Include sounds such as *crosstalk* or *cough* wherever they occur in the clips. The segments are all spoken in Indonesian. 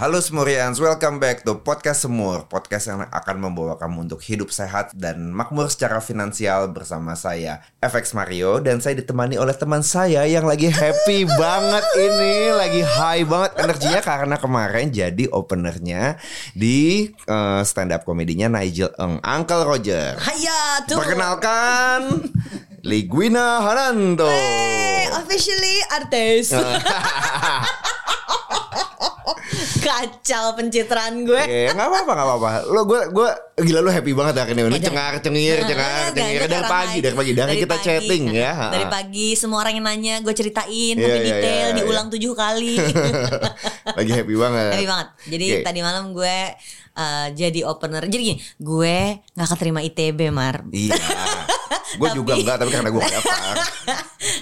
Halo Semurians, welcome back to Podcast Semur Podcast yang akan membawa kamu untuk hidup sehat dan makmur secara finansial bersama saya FX Mario Dan saya ditemani oleh teman saya yang lagi happy *laughs* banget ini Lagi high banget energinya karena kemarin jadi openernya di uh, stand up komedinya Nigel Eng Uncle Roger Haya tuh. Perkenalkan Liguina Hananto Eh, officially artis. *laughs* *laughs* *laughs* Kacau pencitraan gue. Oke, nggak apa-apa, nggak apa-apa. Lo gue gue gila lo happy banget hari ini. Cengar cengir, cengar enggak, cengir enggak, dari pagi, dari pagi, dari, kita pagi. chatting ya. Dari pagi semua orang yang nanya gue ceritain Iya, sampai iya, detail iya, diulang tujuh kali. *laughs* Lagi happy banget. Happy banget. Jadi Oke. tadi malam gue uh, jadi opener. Jadi gini, gue nggak keterima ITB Mar. Iya. Gue juga enggak, tapi karena gue daftar. *laughs*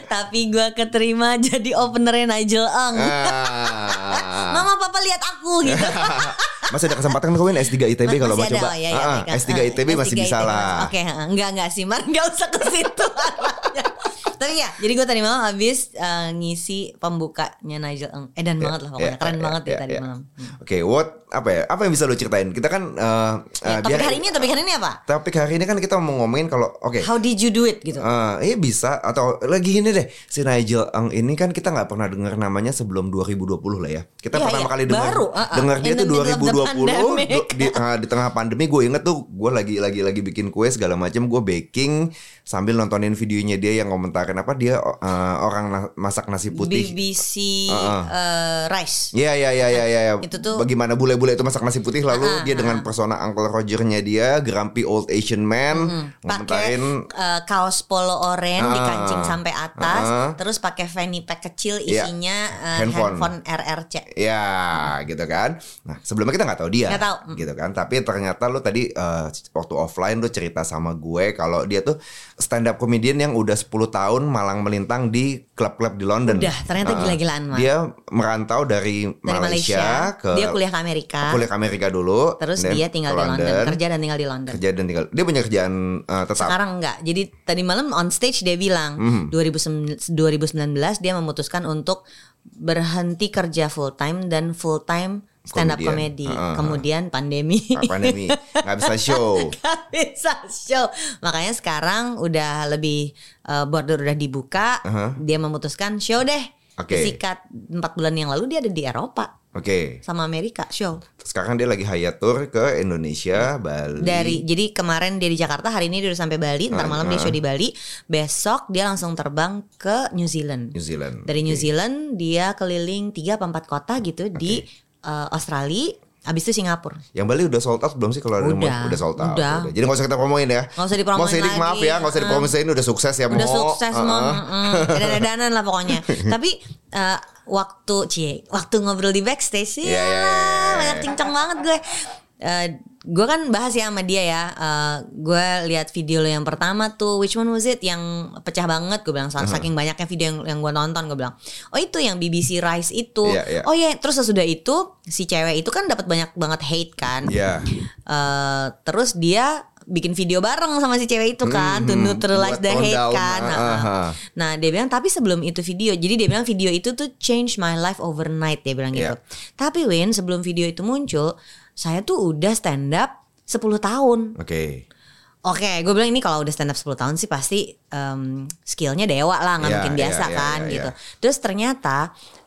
Tapi gue keterima jadi openernya Nigel Eng. Ah. Mama papa lihat aku *laughs* gitu. Masih ada kesempatan kawin S3 ITB kalau mau Masih coba. oh, iya, iya, Ah, ah, baik. S3 Ah, ITB masih S3 bisa ITB. lah. Oke, ah, enggak enggak sih, Mar, enggak usah ke situ. Tapi ya, jadi gue tadi malam habis eh, ngisi pembukanya Nigel Eng. Edan banget lah pokoknya, Iya, keren iya, banget ya iya, tadi iya. malam. Oke, what apa ya? Apa yang bisa lo ceritain? Kita kan eh, Ya, topik hari ini, topik hari ini apa? Topik hari ini kan kita mau ngomongin kalau oke. How did you do it gitu? Eh, iya bisa atau lagi ini deh si Nigel Eng ini kan kita nggak pernah dengar namanya sebelum 2020 lah ya. Kita Iya, pertama iya. kali dengar Baru, uh, uh. dengar dia tuh middle of the 2020 pandemic. du- di, ah, di tengah pandemi gue inget tuh gue lagi lagi lagi bikin kue segala macam gue baking sambil nontonin videonya dia yang komentarin apa dia eh, orang na- masak nasi putih. BBC Uh, uh. eh, Rice. Iya iya iya iya iya. Itu tuh- bagaimana bule-bule itu masak nasi putih lalu Ah, dia dengan persona Uncle Roger-nya dia grumpy old Asian man pakai ngomentarin eh, kaos polo oranye Ah. dikancing sampai atas, Ah. terus pakai fanny pack kecil Iya. isinya eh, Handphone. handphone. RRC. Ya gitu kan Nah sebelumnya kita nggak tahu dia Nggak tahu. Mm. Gitu kan Tapi ternyata lu tadi eh, Waktu offline lu cerita sama gue Kalau dia tuh stand up comedian yang udah 10 tahun Malang melintang di klub-klub di London Udah, ternyata Eh, gila-gilaan, Mak. Dia merantau dari, Dari Malaysia, ke dia kuliah ke Amerika. kuliah ke Amerika dulu Terus dia tinggal di London, kerja dan tinggal di London. Kerja dan tinggal Dia punya kerjaan eh, tetap Sekarang enggak. Jadi tadi malam on stage dia bilang. 2019 2019 dia memutuskan untuk berhenti kerja full time dan full time stand up comedy. Heeh. Kemudian pandemi. Ah, pandemi nggak bisa *laughs* show Gak bisa show. Makanya sekarang udah lebih uh, border udah dibuka. Aha. Dia memutuskan show deh. Oke. Sikat 4 bulan yang lalu dia ada di Eropa Oke sama Amerika show. Sekarang dia lagi hayat tour ke Indonesia Bali Dari jadi kemarin dia di Jakarta, hari ini dia udah sampai Bali, ntar malam dia show di Bali. Besok dia langsung terbang ke New Zealand. New Zealand Dari New Oke. Zealand dia keliling 3 apa 4 kota gitu di uh, Australia, habis itu Singapura. Yang Bali udah sold out belum sih kalau ada yang mau- Udah, udah sold out. udah. Jadi nggak usah kita promoin ya. Nggak usah dipromoin Mau lagi. maaf ya, nggak usah Uh. dipromosin udah sukses ya Udah Mo. sukses Uh-uh. mom, dan lah pokoknya. *laughs* Tapi uh, waktu cie, waktu ngobrol di backstage sih, Iya, iya, iya, iya. banyak cincang banget gue. Uh, gue kan bahas ya sama dia ya. Uh, gue lihat video lo yang pertama tuh, which one was it yang pecah banget? Gue bilang Uh-huh. saking banyaknya video yang yang gue nonton, gue bilang, oh itu yang BBC Rise itu. Iya, iya. Oh iya, terus sesudah itu si cewek itu kan dapat banyak banget hate kan. Iya. Eh, terus dia bikin video bareng sama si cewek itu kan to Mhm. neutralize Buat the hate down, kan. ah, Nah, aha. Nah, dia bilang tapi sebelum itu video. Jadi dia bilang video itu tuh change my life overnight dia bilang gitu. Iya. Tapi Win sebelum video itu muncul, saya tuh udah stand up 10 tahun. Oke. Oke, gue bilang ini kalau udah stand up 10 tahun sih pasti em, skillnya dewa lah, nggak Iya, mungkin iya, biasa iya, kan iya, gitu. iya. Terus ternyata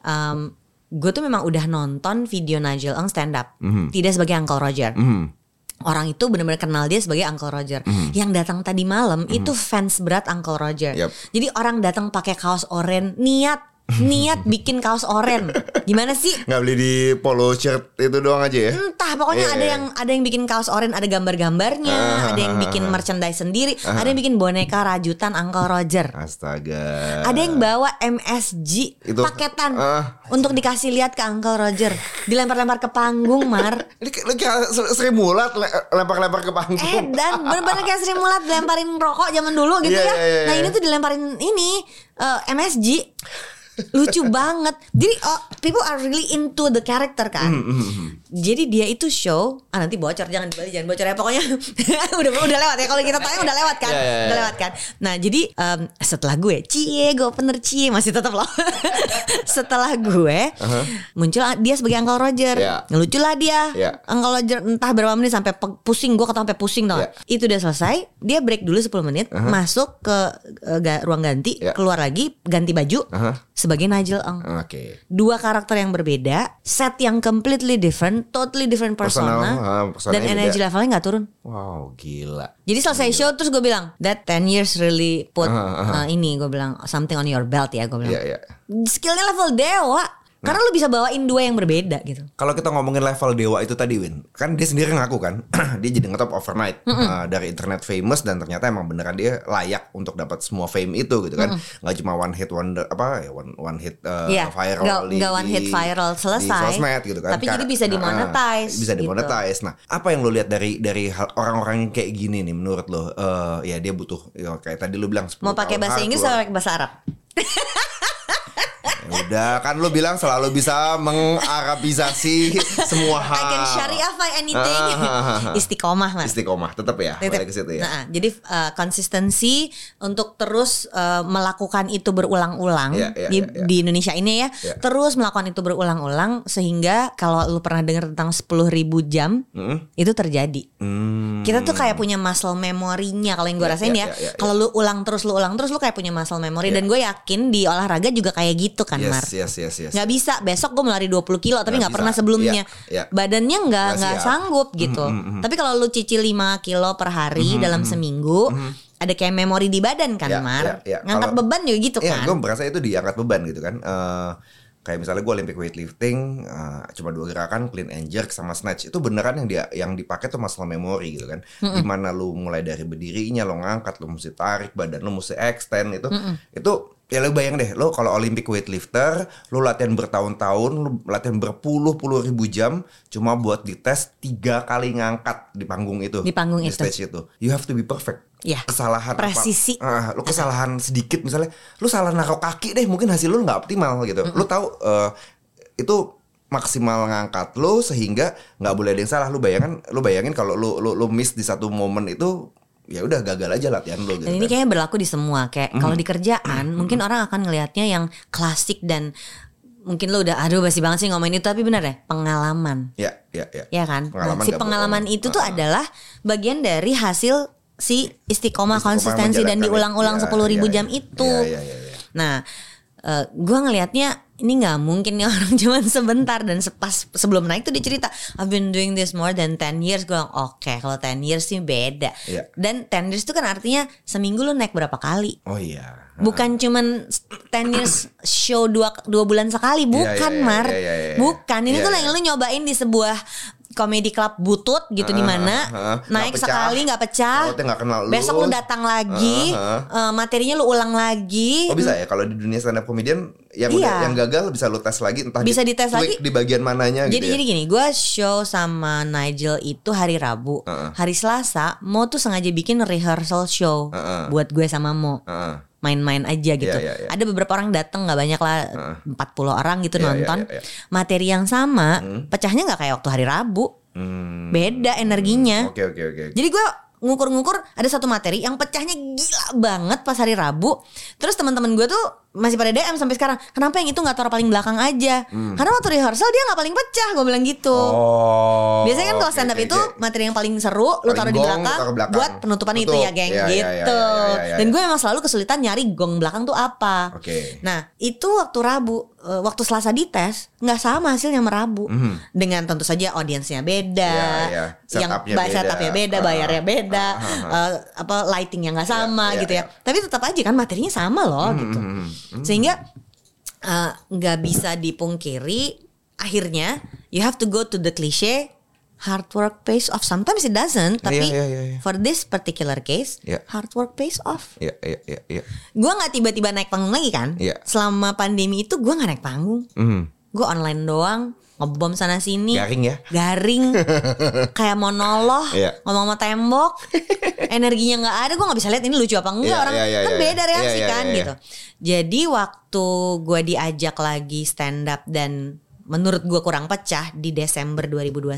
em, gue tuh memang udah nonton video Nigel Eng stand up, Mhm. tidak sebagai Uncle Roger. Mhm. orang itu benar-benar kenal dia sebagai Uncle Roger. Yang datang tadi malam itu fans berat Uncle Roger. Yep. Jadi orang datang pakai kaos oranye niat niat bikin kaos oranye. Gimana sih? Nggak beli di polo shirt itu doang aja ya? Entah pokoknya Iya, ada iya. yang ada yang bikin kaos oranye ada gambar-gambarnya, Ah, ada yang bikin merchandise sendiri, ada yang bikin boneka rajutan Uncle Roger. Astaga. Ada yang bawa MSG Itu- paketan ah. untuk dikasih lihat ke Uncle Roger, dilempar-lempar ke panggung, Mar. Ini kayak- Sri Mulat le- lempar-lempar ke panggung. Eh dan bener-bener kayak Sri Mulat dilemparin rokok zaman dulu gitu Iya, ya. iya, iya, Nah iya. ini tuh dilemparin ini eh, MSG. Lucu banget. Jadi oh, people are really into the character kan. Hmm, Jadi dia itu show, ah nanti bocor jangan dibalik jangan bocor ya pokoknya *laughs* udah udah lewat ya kalau kita tanya udah lewat kan, Iya, iya, iya. udah lewat kan. Nah jadi em, setelah gue cie gue opener cie masih tetap loh. *laughs* setelah gue muncul dia sebagai Uncle Roger, Iya. lucu lah dia. Iya. Uncle Roger entah berapa menit sampai pusing gue kata sampai pusing gak? Iya. Itu udah selesai, dia break dulu 10 menit, masuk ke ga- ruang ganti, Iya. keluar lagi ganti baju Aha. Sebagai Nigel Eng. Oke. Dua karakter yang berbeda, set yang completely different, totally different Personal, persona, ah, personanya dan energy beda. levelnya nggak turun. Wow, gila. Jadi selesai show terus gue bilang, that 10 years really put Ah, uh, ini gue bilang something on your belt ya gue bilang. Iya, iya. Skillnya level dewa, karena lu bisa bawain dua yang berbeda gitu. Kalau kita ngomongin level dewa itu tadi Win, kan dia sendiri ngaku kan, *clears throat* dia jadi ngetop overnight uh, dari internet famous dan ternyata emang beneran dia layak untuk dapat semua fame itu gitu kan, nggak cuma one hit wonder apa ya one one hit uh, Iya, viral nggak- di, nggak one hit viral, selesai. di sosmed gitu kan. Tapi Kar- jadi bisa dimonetize, bisa gitu. dimonetize. Nah, apa yang lo lihat dari dari orang-orang yang kayak gini nih menurut lo? Uh, ya dia butuh ya, kayak tadi lo bilang 10 Mau pakai bahasa Inggris atau pakai bahasa Arab? *laughs* Ya udah kan lo bilang selalu bisa mengarabisasi semua hal. I can syariafy anything. Ah. Istiqomah mas. Istiqomah tetap ya, Tetep. balik ke situ ya. Nah, jadi uh, konsistensi untuk terus uh, melakukan itu berulang-ulang Iya, iya, di, iya, iya. di Indonesia ini ya, Iya. terus melakukan itu berulang-ulang sehingga kalau lu pernah dengar tentang 10.000 jam Mm. itu terjadi. Hmm. Kita tuh kayak punya muscle memorinya kalau yang gue Iya, rasain iya, ya. iya, iya, Kalau lu ulang terus lu ulang terus lu kayak punya muscle memory Iya. dan gue yakin di olahraga juga kayak gitu kan, Mar. Yes, yes, yes, yes. nggak bisa. Besok gue mau lari 20 kilo tapi Nggak pernah sebelumnya. Iya, iya. badannya nggak Nggak sanggup gitu. tapi kalau lu cicil 5 kilo per hari dalam seminggu ada kayak memori di badan kan Iya, Mar? iya, iya. ngangkat Kalau- beban juga gitu Iya, kan? gue merasa itu diangkat beban gitu kan. Eh, kayak misalnya gue Olympic weightlifting eh, cuma dua gerakan clean and jerk sama snatch. Itu beneran yang dia yang dipakai tuh muscle memory gitu kan. Di mana lu mulai dari berdirinya lo ngangkat, lu mesti tarik badan lu mesti extend itu itu ya lu bayang deh lo kalau Olympic weightlifter lu latihan bertahun-tahun lu latihan berpuluh-puluh ribu jam cuma buat dites tiga kali ngangkat di panggung itu Di panggung itu. stage itu you have to be perfect Iya. kesalahan apa- Presisi. Ah, lu kesalahan sedikit misalnya, lu salah naruh kaki deh, mungkin hasil lu nggak optimal gitu. Lu tahu eh, itu maksimal ngangkat lu sehingga nggak boleh ada yang salah. Lu bayangin, lu bayangin kalau lu lu lu miss di satu momen itu ya udah gagal aja latihan lu gitu. dan ini kan. kayaknya berlaku di semua kayak kalau di kerjaan mungkin orang akan ngelihatnya yang klasik dan mungkin lo udah aduh basi banget sih ngomongin itu tapi benar ya pengalaman ya, ya, ya. ya kan Nah, Pengalaman si pengalaman bohong. itu tuh ah. adalah bagian dari hasil si istiqomah, Istiqomah konsistensi dan diulang-ulang itu. Ya, sepuluh ribu ya, jam ya. itu Ya, ya, ya, ya. Nah, eh gue ngelihatnya ini nggak mungkin nih *laughs* orang cuman sebentar dan sepas sebelum naik tuh dia cerita I've been doing this more than 10 years gue bilang oke kalau 10 years sih beda Iya. dan 10 years itu kan artinya seminggu lu naik berapa kali Oh iya. bukan cuman 10 years show dua dua bulan sekali bukan iya, Mar iya, iya, iya. bukan ini Iya, tuh iya. yang lu nyobain di sebuah komedi club butut gitu di mana ah, naik pecah. sekali nggak pecah nggak kenal lu. besok lu datang lagi Ah, eh, materinya lu ulang lagi Oh bisa ya kalau di dunia stand up comedian yang Iya. udah yang gagal bisa lu tes lagi entah Bisa di, dites tweak lagi. di bagian mananya Jadi gitu ya. jadi gini, gue show sama Nigel itu hari Rabu, Heeh. hari Selasa Mo tuh sengaja bikin rehearsal show Heeh. buat gue sama Mo, Heeh. Main-main aja gitu. Iya, iya, iya. Ada beberapa orang datang nggak banyak lah, 40 orang gitu Iya, iya, nonton. iya, iya. Materi yang sama, pecahnya nggak kayak waktu hari Rabu, Hmm. beda energinya. Oke oke oke. Jadi gue ngukur-ngukur ada satu materi yang pecahnya gila banget pas hari Rabu. Terus teman-teman gue tuh masih pada DM sampai sekarang. Kenapa yang itu nggak taruh paling belakang aja? Karena waktu rehearsal dia nggak paling pecah, gue bilang gitu. Oh. Biasanya kan kalau stand up oke, itu oke. materi yang paling seru lu Paling taruh di belakang, taruh belakang. buat penutupan itu Tutup. ya geng iya, gitu. iya, iya, iya. Dan gue memang selalu kesulitan nyari gong belakang tuh apa. Oke. Nah itu waktu Rabu, eh, waktu Selasa dites nggak sama hasilnya sama Rabu. Dengan tentu saja audiensnya beda, Mhm. Yang beda. setupnya beda, Ah, bayarnya beda, ah, ah. eh, apa lightingnya nggak sama gitu ya. Tapi tetap aja kan materinya sama loh gitu. Hmm, hmm. Sehingga eh, nggak bisa dipungkiri akhirnya you have to go to the cliche hard work pays off sometimes it doesn't tapi Iya, iya, iya, iya. for this particular case Iya. hard work pays off Iya, iya, iya, iya. gue nggak tiba-tiba naik panggung lagi kan Iya. selama pandemi itu gue nggak naik panggung Hmm. gue online doang ngebom sana sini. Garing ya? garing. *laughs* Kayak monolog Iya. ngomong sama tembok. *laughs* Energinya nggak ada gue nggak bisa lihat ini lucu apa enggak. Iya, orang iya, iya, kan iya, beda reaksi Iya, iya, kan iya, gitu. Jadi waktu gue diajak lagi stand up dan menurut gue kurang pecah di Desember 2021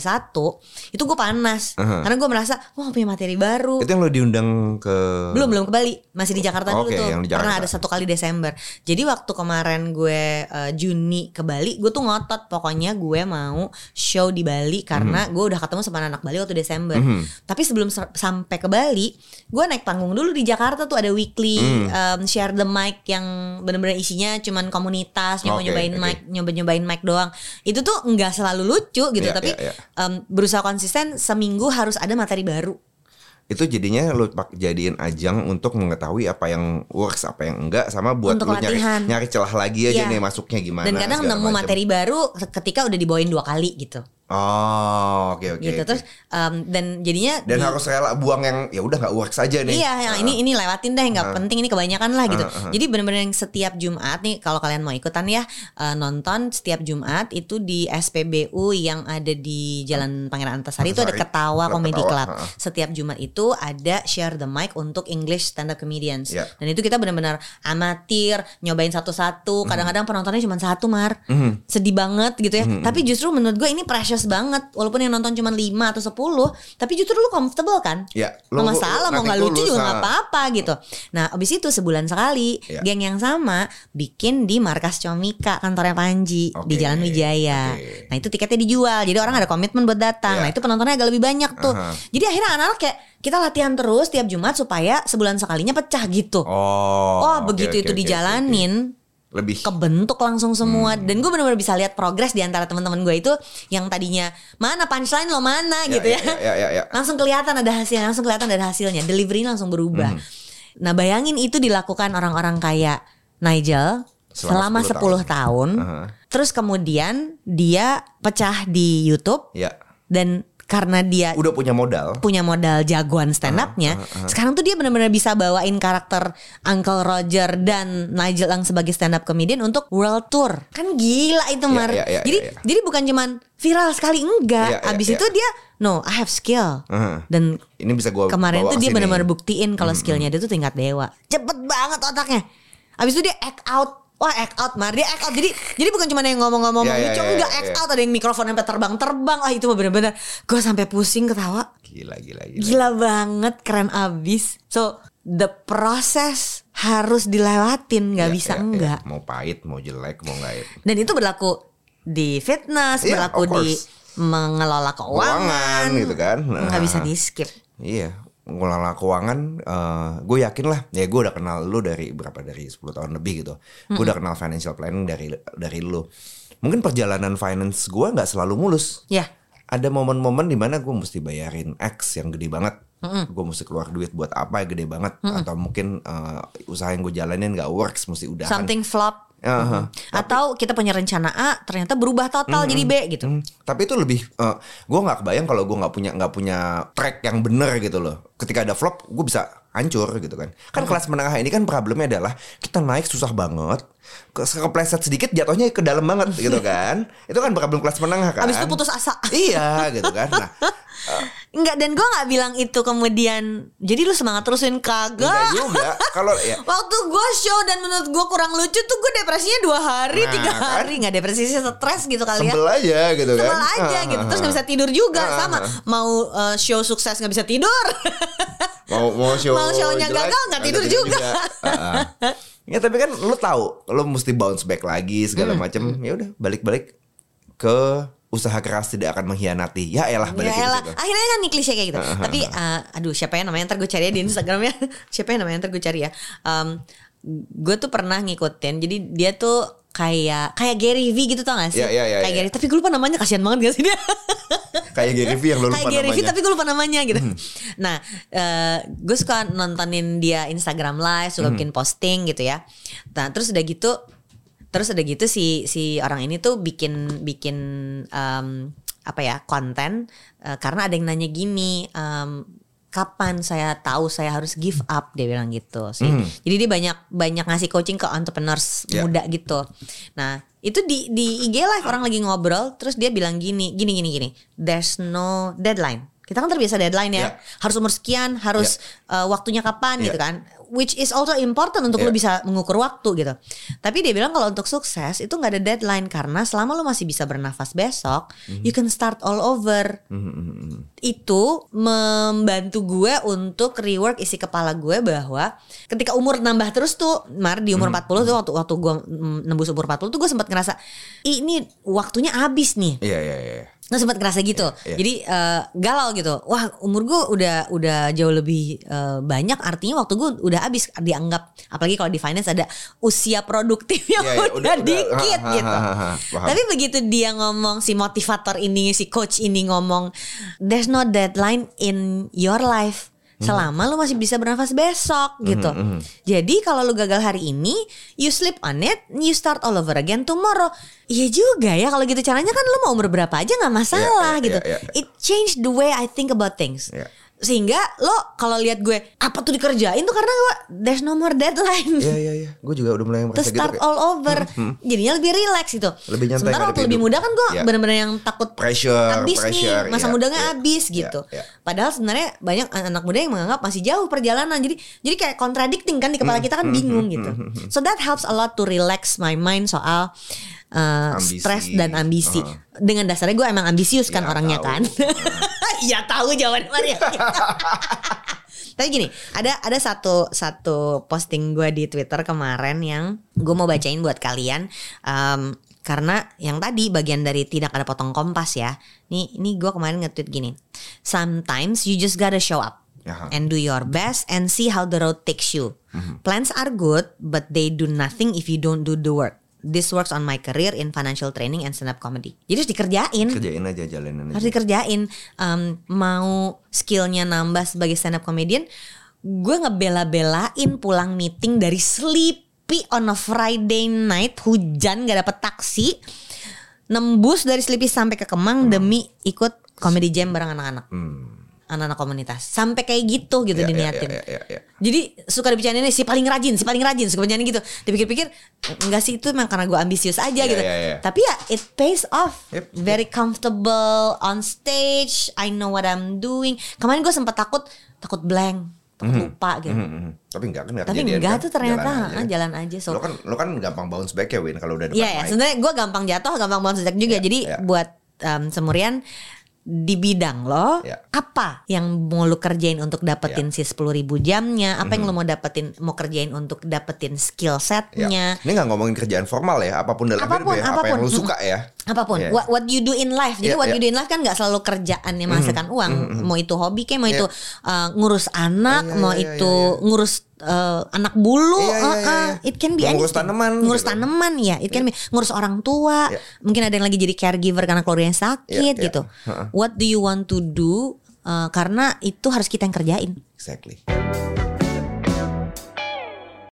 itu gue panas Uh-huh. karena gue merasa wah punya materi baru Itu yang lo diundang ke belum belum ke Bali masih di Jakarta dulu Oke, tuh yang di pernah Jakarta. ada satu kali Desember jadi waktu kemarin gue eh, Juni ke Bali gue tuh ngotot pokoknya gue mau show di Bali karena Mhm. gue udah ketemu sama anak Bali waktu Desember tapi sebelum sampai ke Bali gue naik panggung dulu di Jakarta tuh ada weekly Mhm. um, share the mic yang bener-bener isinya cuman komunitas nyoba nyobain Oke, oke. mic nyoba nyobain mic doang itu tuh nggak selalu lucu gitu Iya, tapi iya, iya. em, berusaha konsisten seminggu harus ada materi baru itu jadinya pak jadiin ajang untuk mengetahui apa yang works apa yang enggak sama buat Untuk lo nyari latihan. nyari celah lagi aja Iya. nih masuknya gimana dan kadang nemu materi baru ketika udah dibawain dua kali gitu oh oke oke gitu oke. terus em, dan jadinya dan di- harus rela buang yang ya udah nggak works aja nih Iya, yang ini ini lewatin deh, nggak penting ini kebanyakan lah gitu. Uh, uh. Jadi bener-bener yang setiap Jumat nih, kalau kalian mau ikutan ya eh, nonton setiap Jumat itu di SPBU yang ada di Jalan Pangeran Antasari itu ada. Ketawa Ada Comedy Club. uh, uh. Setiap Jumat itu ada share the mic untuk English stand up comedians. Iya. Dan itu kita benar-benar amatir, nyobain satu-satu. Kadang-kadang penontonnya cuma satu mar, Mhm. sedih banget gitu ya. Tapi justru menurut gue ini precious banget. Walaupun yang nonton cuma 5 atau 10 tapi justru lu comfortable kan? Ya, lu- masalah mau nggak lucu juga nggak apa-apa gitu. Nah abis itu sebulan sekali Iya. geng yang sama bikin di markas Comika kantornya Panji di Oke, Jalan Wijaya. oke. Nah itu tiketnya dijual jadi orang ada komitmen buat datang. Iya. Nah itu penontonnya agak lebih banyak tuh. Aha. Jadi akhirnya anak-anak kayak kita latihan terus tiap Jumat supaya sebulan sekalinya pecah gitu. oh Oh, begitu oke, itu oke, dijalanin oke. Lebih kebentuk langsung semua Hmm. dan gue benar-benar bisa lihat progres di antara teman-teman gue itu yang tadinya mana punchline lo mana gitu ya, ya, ya, ya, ya. langsung kelihatan ada hasilnya langsung kelihatan ada hasilnya delivery langsung berubah Hmm. nah bayangin itu dilakukan orang-orang kayak Nigel Selama selama, 10 10 tahun, Aha. terus kemudian dia pecah di YouTube ya dan karena dia udah punya modal punya modal jagoan stand up-nya. Sekarang tuh dia benar-benar bisa bawain karakter Uncle Roger dan Nigel Lang sebagai stand up comedian untuk world tour. Kan gila itu Iya, Mar. iya, iya, jadi iya, iya. jadi bukan cuman viral sekali enggak. Iya, iya, Abis iya. itu dia no, I have skill. Aha. Dan ini bisa gua kemarin bawa tuh dia benar-benar buktiin kalau skillnya dia tuh tingkat dewa. Cepet banget otaknya. Abis itu dia act out. Wah act out Mar Dia act out Jadi jadi bukan cuma yang ngomong-ngomong Iya, iya, lucu iya, Enggak iya, act iya. out Ada yang mikrofon sampai terbang-terbang Wah itu mah bener-bener Gue sampai pusing ketawa gila gila gila, Gila banget, keren abis. So the process harus dilewatin, nggak Ya, bisa ya, ya. enggak. mau pahit mau jelek mau nggak Dan itu berlaku di fitness, Iya, berlaku di mengelola keuangan, Keuangan, gitu kan. Nggak bisa Nah. di skip. Iya, ngelola keuangan, gue yakin lah. Ya gue udah kenal lu dari berapa dari 10 tahun lebih gitu. Gue udah kenal financial planning dari dari lu. Mungkin perjalanan finance gue nggak selalu mulus. Ya, Ada momen-momen di mana gue mesti bayarin X yang gede banget. Gue mesti keluar duit buat apa yang gede banget. Atau mungkin eh, usaha yang gue jalanin nggak works, mesti udahan. something flop. Aha. Atau kita punya rencana A, ternyata berubah total jadi B gitu. Hmm, tapi itu lebih eh, gue nggak kebayang kalau gue nggak punya nggak punya track yang bener gitu loh. Ketika ada flop gue bisa hancur gitu kan. Kan kelas menengah ini kan problemnya adalah kita naik susah banget ke kepleset sedikit jatuhnya ke dalam banget gitu *laughs* kan. Itu kan problem kelas menengah kan. Abis itu putus asa. iya gitu kan. Nah *laughs* *laughs* Enggak, dan gue nggak bilang itu kemudian. Jadi lu semangat terusin enggak kagak. juga kalau ya *laughs* Waktu gue show dan menurut gue kurang lucu tuh gue depresinya dua hari, Nah, tiga kan? hari nggak depresi sih stres gitu kali ya. sebel aja gitu kan Sebel aja Ah, gitu ah, Terus ah. gak bisa tidur juga Ah, Sama. Mau uh, show sukses gak bisa tidur *laughs* mau mau show Mau show-nya jelek, gagal, nggak tidur juga. Heeh. ya tapi kan lu tahu, lu mesti bounce back lagi segala Hmm. macam. Ya udah balik-balik ke usaha keras tidak akan mengkhianati. Ya elah balik Ya elah, situ. akhirnya kan nih klise kayak gitu. Tapi uh, aduh siapa ya namanya ntar gue cari ya di Instagramnya. *laughs* siapa ya namanya ntar gue cari ya. Um, gue tuh pernah ngikutin. Jadi dia tuh kayak kayak Gary V gitu tau gak sih? Iya, iya, iya, kayak iya. Gary. Tapi gue lupa namanya kasihan banget gak sih dia? *laughs* Kayak Gary V yang lu lupa kayak Gary V namanya. Hmm. tapi gue lupa namanya gitu. Nah, eh, gue suka nontonin dia Instagram live, Hmm. suka bikin posting gitu ya. Nah, terus udah gitu, terus udah gitu si si orang ini tuh bikin bikin em, apa ya konten eh, karena ada yang nanya gini. em, Kapan saya tahu saya harus give up dia bilang gitu sih. Jadi dia banyak banyak ngasih coaching ke entrepreneurs. Ya. muda gitu. Nah itu di di IG live orang lagi ngobrol terus dia bilang gini gini gini gini. There's no deadline. Kita kan terbiasa deadline ya. Ya. Harus umur sekian, harus uh, waktunya kapan Ya. gitu kan. Which is also important untuk Ya. lu bisa mengukur waktu gitu. Tapi dia bilang kalau untuk sukses itu nggak ada deadline karena selama lu masih bisa bernafas besok, Mhm. you can start all over. Itu membantu gue untuk rework isi kepala gue bahwa ketika umur nambah terus tuh, Mar di Mhm. umur 40 tuh waktu waktu gue mm, nembus umur 40 tuh gue sempat ngerasa, "Ih, ini waktunya habis nih." Iya iya iya. Gue sempat ngerasa gitu. Iya, iya. Jadi eh, galau gitu. Wah, umur gue udah udah jauh lebih eh, banyak artinya waktu gue udah habis dianggap apalagi kalau di finance ada usia produktif yang Iya, iya, udah, udah- udah. dikit Ha, ha, gitu. ha, ha, paham. Tapi begitu dia ngomong si motivator ini, si coach ini ngomong there's no deadline in your life. Hmm. Selama lu masih bisa bernafas besok gitu. Jadi kalau lu gagal hari ini, you sleep on it, you start all over again tomorrow. Iya juga ya kalau gitu caranya kan lu mau umur berapa aja nggak masalah Iya, iya, gitu. iya, iya. It changed the way I think about things. Iya. Sehingga lo kalau lihat gue apa tuh dikerjain tuh karena gue there's no more deadline. Iya iya iya. Gue juga udah mulai *laughs* To merasa gitu. start kayak all over, jadinya lebih relax gitu. Lebih nyantai Sementara waktu lebih hidup. muda kan gue Iya. benar-benar yang takut Pressure, habis pressure, nih, masa iya, mudanya iya, habis iya, gitu. iya. Padahal sebenarnya banyak anak muda yang menganggap masih jauh perjalanan. Jadi jadi kayak contradicting kan di kepala Hmm, kita kan bingung gitu. So that helps a lot to relax my mind soal uh, Ambisi. stres dan ambisi. Uh. Dengan dasarnya gue emang ambisius kan Ya, orangnya tahu. kan. Iya tahu jawaban Maria. *laughs* Tapi gini, ada ada satu satu posting gue di Twitter kemarin yang gue mau bacain buat kalian. Em, karena yang tadi bagian dari tidak ada potong kompas ya. Nih, ini gue kemarin nge-tweet gini. Sometimes you just gotta show up Aha. and do your best and see how the road takes you. Mhm. Plans are good, but they do nothing if you don't do the work. This works on my career in financial training and stand-up comedy. Jadi harus dikerjain Kerjain aja jalanin harus aja. dikerjain um, mau skillnya nambah sebagai stand up comedian gue ngebela-belain pulang meeting dari sleepy on a Friday night hujan gak dapet taksi nembus dari sleepy sampai ke Kemang demi ikut comedy jam bareng anak-anak Hmm. Anak-anak komunitas sampai kayak gitu gitu Ya, ya, diniatin ya, ya, ya. jadi suka dibicarain ini si paling rajin, si paling rajin, suka bicarain gitu. Dipikir-pikir enggak sih itu memang karena gue ambisius aja Ya, gitu. ya, ya. Tapi ya it pays off. Yep. Very comfortable on stage. I know what I'm doing. Kemarin gue sempat takut, takut blank, takut lupa gitu. Hmm, hmm. Tapi enggak kan enggak Tapi enggak kan? tuh ternyata Jalan aja. aja. jalan aja. So Lo kan lo kan gampang bounce back ya Win kalau udah depan Iya ya, mic. sebenarnya gue gampang jatuh, gampang bounce back juga. Iya, Jadi iya. buat um, semurian di bidang lo, Iya. apa yang mau lu kerjain untuk dapetin Iya. si sepuluh ribu jamnya? Apa yang lu mau dapetin, mau kerjain untuk dapetin skill Ya. setnya? Ini nggak ngomongin kerjaan formal ya, apa pun dalam Apa pun, hidup ya, apa apa pun. yang lu Mm. suka ya. Apa pun, Iya. what, what you do in life. Jadi Iya, what iya. you do in life kan nggak selalu kerjaan yang menghasilkan uang. Mau itu hobi kayak, mau Iya. itu uh, ngurus anak, Iya, mau iya, itu iya, ngurus uh, anak bulu. Iya, iya, iya, uh, iya. It can be ngurus anything. tanaman Ngurus gitu. tanaman ya. It can be ngurus orang tua. Iya. Mungkin ada yang lagi jadi caregiver karena keluarganya sakit Iya, iya. gitu. Heeh. What do you want to do? Uh, karena itu harus kita yang kerjain. Exactly.